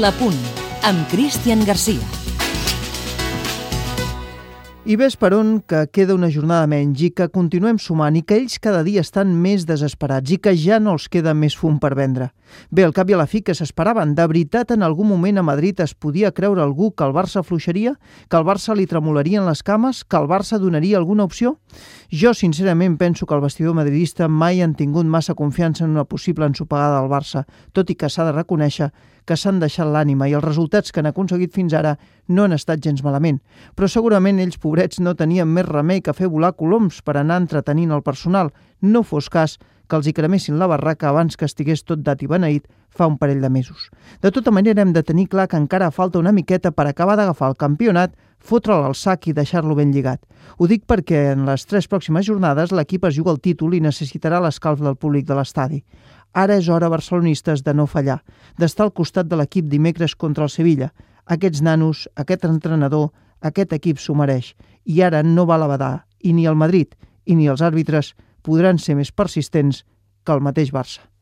La Punt, amb Cristian Garcia. I ves per on que queda una jornada menys i que continuem sumant i que ells cada dia estan més desesperats i que ja no els queda més fum per vendre. Bé, al cap i a la fi que s'esperaven, de veritat en algun moment a Madrid es podia creure algú que el Barça fluixaria, que el Barça li tremolarien les cames, que el Barça donaria alguna opció? Jo sincerament penso que el vestidor madridista mai han tingut massa confiança en una possible ensopegada del Barça, tot i que s'ha de reconèixer que s'han deixat l'ànima i els resultats que han aconseguit fins ara no han estat gens malament. Però segurament ells, pobrets, no tenien més remei que fer volar coloms per anar entretenint el personal. No fos cas que els hi cremessin la barraca abans que estigués tot dat i beneït fa un parell de mesos. De tota manera, hem de tenir clar que encara falta una miqueta per acabar d'agafar el campionat, fotre'l al sac i deixar-lo ben lligat. Ho dic perquè en les tres pròximes jornades l'equip es juga el títol i necessitarà l'escalf del públic de l'estadi. Ara és hora, barcelonistes, de no fallar, d'estar al costat de l'equip dimecres contra el Sevilla. Aquests nanos, aquest entrenador, aquest equip s'ho mereix. I ara no val abadar, i ni el Madrid i ni els àrbitres podran ser més persistents que el mateix Barça.